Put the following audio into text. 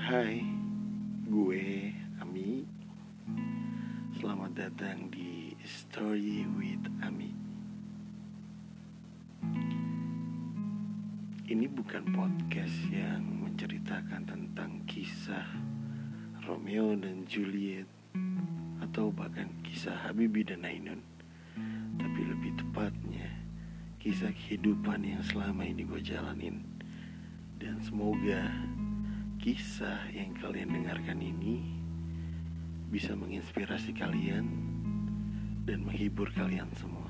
Hai, gue Ami. Selamat datang di Story with Ami. Ini bukan podcast yang menceritakan tentang kisah Romeo dan Juliet atau bahkan kisah Habibie dan Ainun. Tapi lebih tepatnya kisah kehidupan yang selama ini gue jalanin. Dan semoga kisah yang kalian dengarkan ini bisa menginspirasi kalian dan menghibur kalian semua.